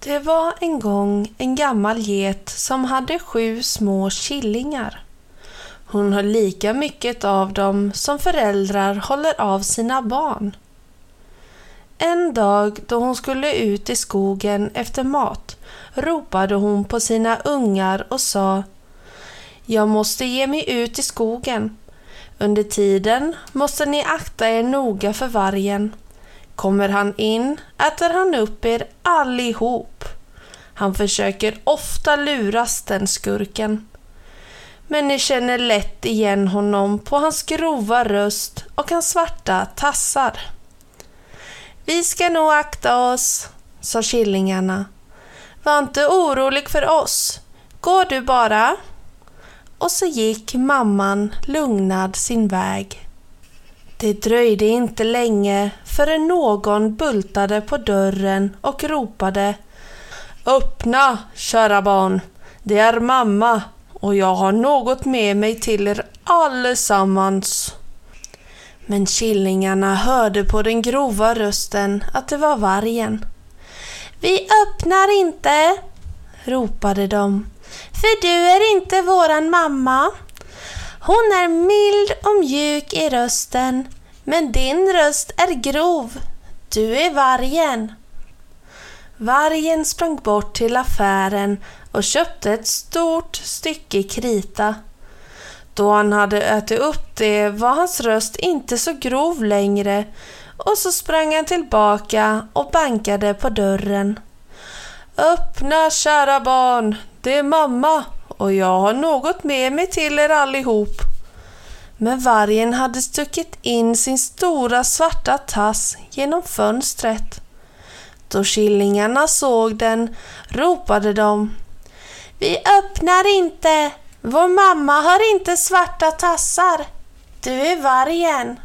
Det var en gång en gammal get som hade sju små killingar. Hon höll lika mycket av dem som föräldrar håller av sina barn. En dag då hon skulle ut i skogen efter mat ropade hon på sina ungar och sa Jag måste ge mig ut i skogen. Under tiden måste ni akta er noga för vargen. Kommer han in äter han upp er allihop. Han försöker ofta luras den skurken. Men ni känner lätt igen honom på hans grova röst och hans svarta tassar. Vi ska nog akta oss, sa killingarna. Var inte orolig för oss. Gå du bara. Och så gick mamman lugnad sin väg. Det dröjde inte länge förrän någon bultade på dörren och ropade Öppna, kära barn. Det är mamma och jag har något med mig till er allesammans. Men killingarna hörde på den grova rösten att det var vargen. Vi öppnar inte, ropade de, för du är inte våran mamma. Hon är mild och mjuk i rösten, men din röst är grov. Du är vargen. Vargen sprang bort till affären och köpte ett stort stycke krita. Då han hade ätit upp det var hans röst inte så grov längre och så sprang han tillbaka och bankade på dörren. Öppna kära barn, det är mamma och jag har något med mig till er allihop. Men vargen hade stuckit in sin stora svarta tass genom fönstret. Då killingarna såg den ropade de Vi öppnar inte! Vår mamma har inte svarta tassar. Du är vargen.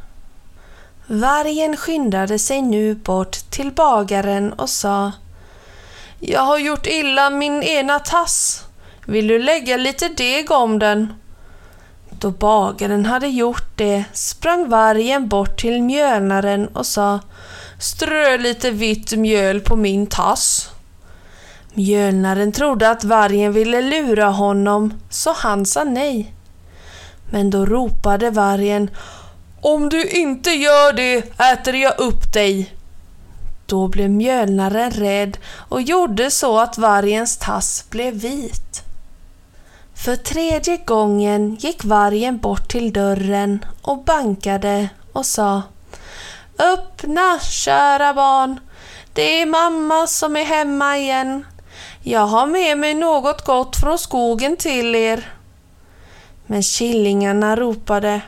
Vargen skyndade sig nu bort till bagaren och sa Jag har gjort illa min ena tass. Vill du lägga lite deg om den? Då bagaren hade gjort det sprang vargen bort till mjölnaren och sa Strö lite vitt mjöl på min tass. Mjölnaren trodde att vargen ville lura honom, så han sa nej. Men då ropade vargen Om du inte gör det äter jag upp dig. Då blev mjölnaren rädd och gjorde så att vargens tass blev vit. För tredje gången gick vargen bort till dörren och bankade och sa Öppna, kära barn. Det är mamma som är hemma igen. Jag har med mig något gott från skogen till er. Men killingarna ropade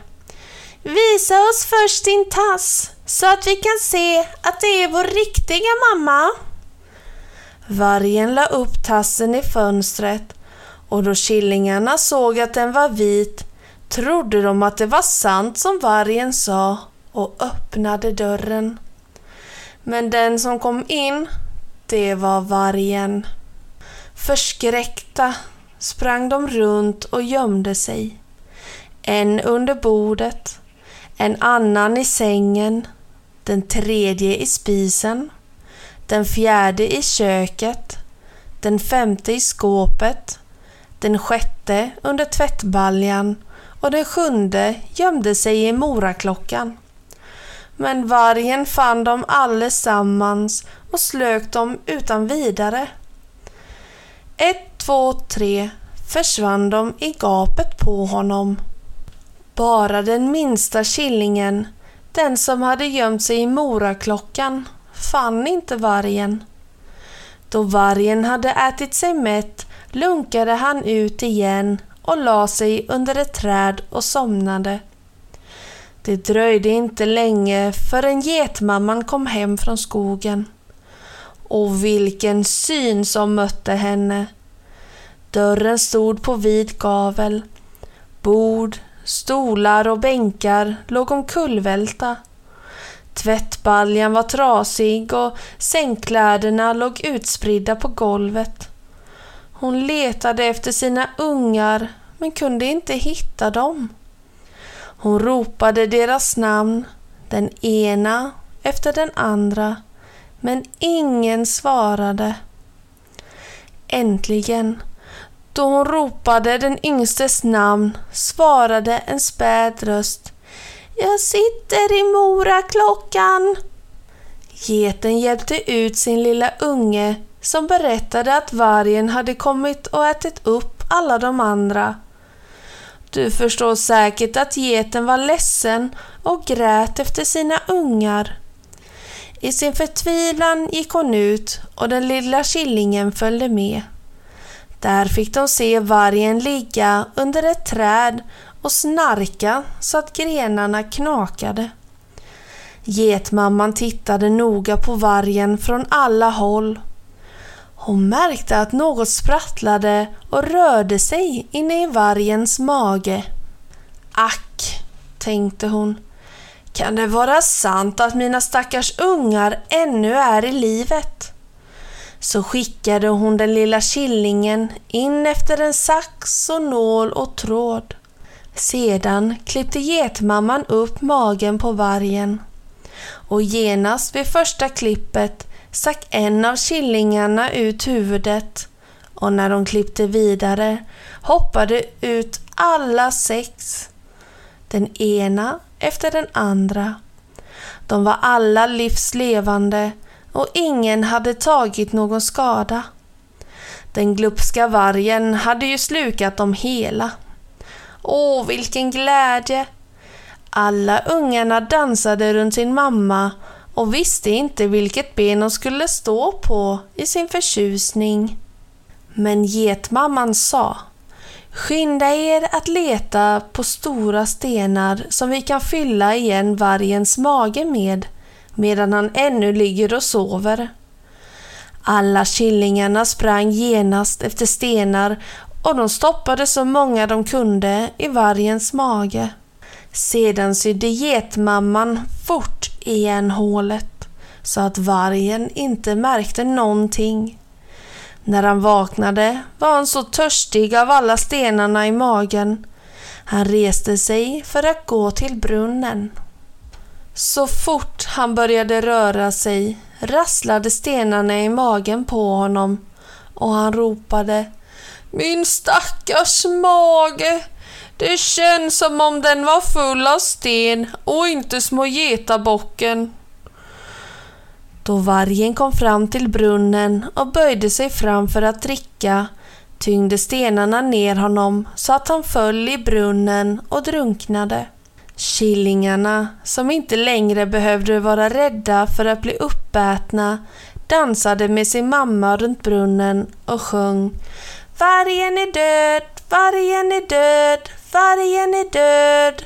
Visa oss först din tass så att vi kan se att det är vår riktiga mamma. Vargen la upp tassen i fönstret och då killingarna såg att den var vit trodde de att det var sant som vargen sa och öppnade dörren. Men den som kom in, det var vargen. Förskräckta sprang de runt och gömde sig. En under bordet, en annan i sängen, den tredje i spisen, den fjärde i köket, den femte i skåpet, den sjätte under tvättbaljan och den sjunde gömde sig i moraklockan. Men vargen fann dem allesammans och slök dem utan vidare. Ett, två, tre försvann de i gapet på honom. Bara den minsta killingen, den som hade gömt sig i moraklockan, fann inte vargen. Då vargen hade ätit sig mätt lunkade han ut igen och la sig under ett träd och somnade. Det dröjde inte länge förrän getmamman kom hem från skogen. Och vilken syn som mötte henne! Dörren stod på vid gavel. Bord, stolar och bänkar låg omkullvälta. Tvättbaljan var trasig och sängkläderna låg utspridda på golvet. Hon letade efter sina ungar men kunde inte hitta dem. Hon ropade deras namn, den ena efter den andra, men ingen svarade. Äntligen, då hon ropade den yngstes namn, svarade en späd röst. Jag sitter i Moraklockan. Geten hjälpte ut sin lilla unge som berättade att vargen hade kommit och ätit upp alla de andra. Du förstår säkert att geten var ledsen och grät efter sina ungar. I sin förtvivlan gick hon ut och den lilla killingen följde med. Där fick de se vargen ligga under ett träd och snarka så att grenarna knakade. Getmamman tittade noga på vargen från alla håll. Hon märkte att något sprattlade och rörde sig inne i vargens mage. Ack, tänkte hon. Kan det vara sant att mina stackars ungar ännu är i livet? Så skickade hon den lilla killingen in efter en sax och nål och tråd. Sedan klippte getmamman upp magen på vargen och genast vid första klippet stack en av killingarna ut huvudet och när de klippte vidare hoppade ut alla sex. Den ena efter den andra. De var alla livslevande och ingen hade tagit någon skada. Den glupska vargen hade ju slukat dem hela. Åh, vilken glädje! Alla ungarna dansade runt sin mamma och visste inte vilket ben hon skulle stå på i sin förtjusning. Men getmamman sa Skynda er att leta på stora stenar som vi kan fylla igen vargens mage med medan han ännu ligger och sover. Alla killingarna sprang genast efter stenar och de stoppade så många de kunde i vargens mage. Sedan sydde getmamman fort igen hålet så att vargen inte märkte någonting. När han vaknade var han så törstig av alla stenarna i magen. Han reste sig för att gå till brunnen. Så fort han började röra sig rasslade stenarna i magen på honom och han ropade Min stackars mage! Det känns som om den var full av sten och inte små getabocken. Då vargen kom fram till brunnen och böjde sig fram för att dricka tyngde stenarna ner honom så att han föll i brunnen och drunknade. Killingarna, som inte längre behövde vara rädda för att bli uppätna, dansade med sin mamma runt brunnen och sjöng Vargen är död, vargen är död, vargen är död.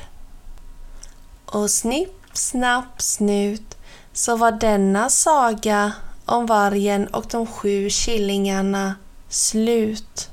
Och snipp, snapp, snut så var denna saga om vargen och de sju killingarna slut.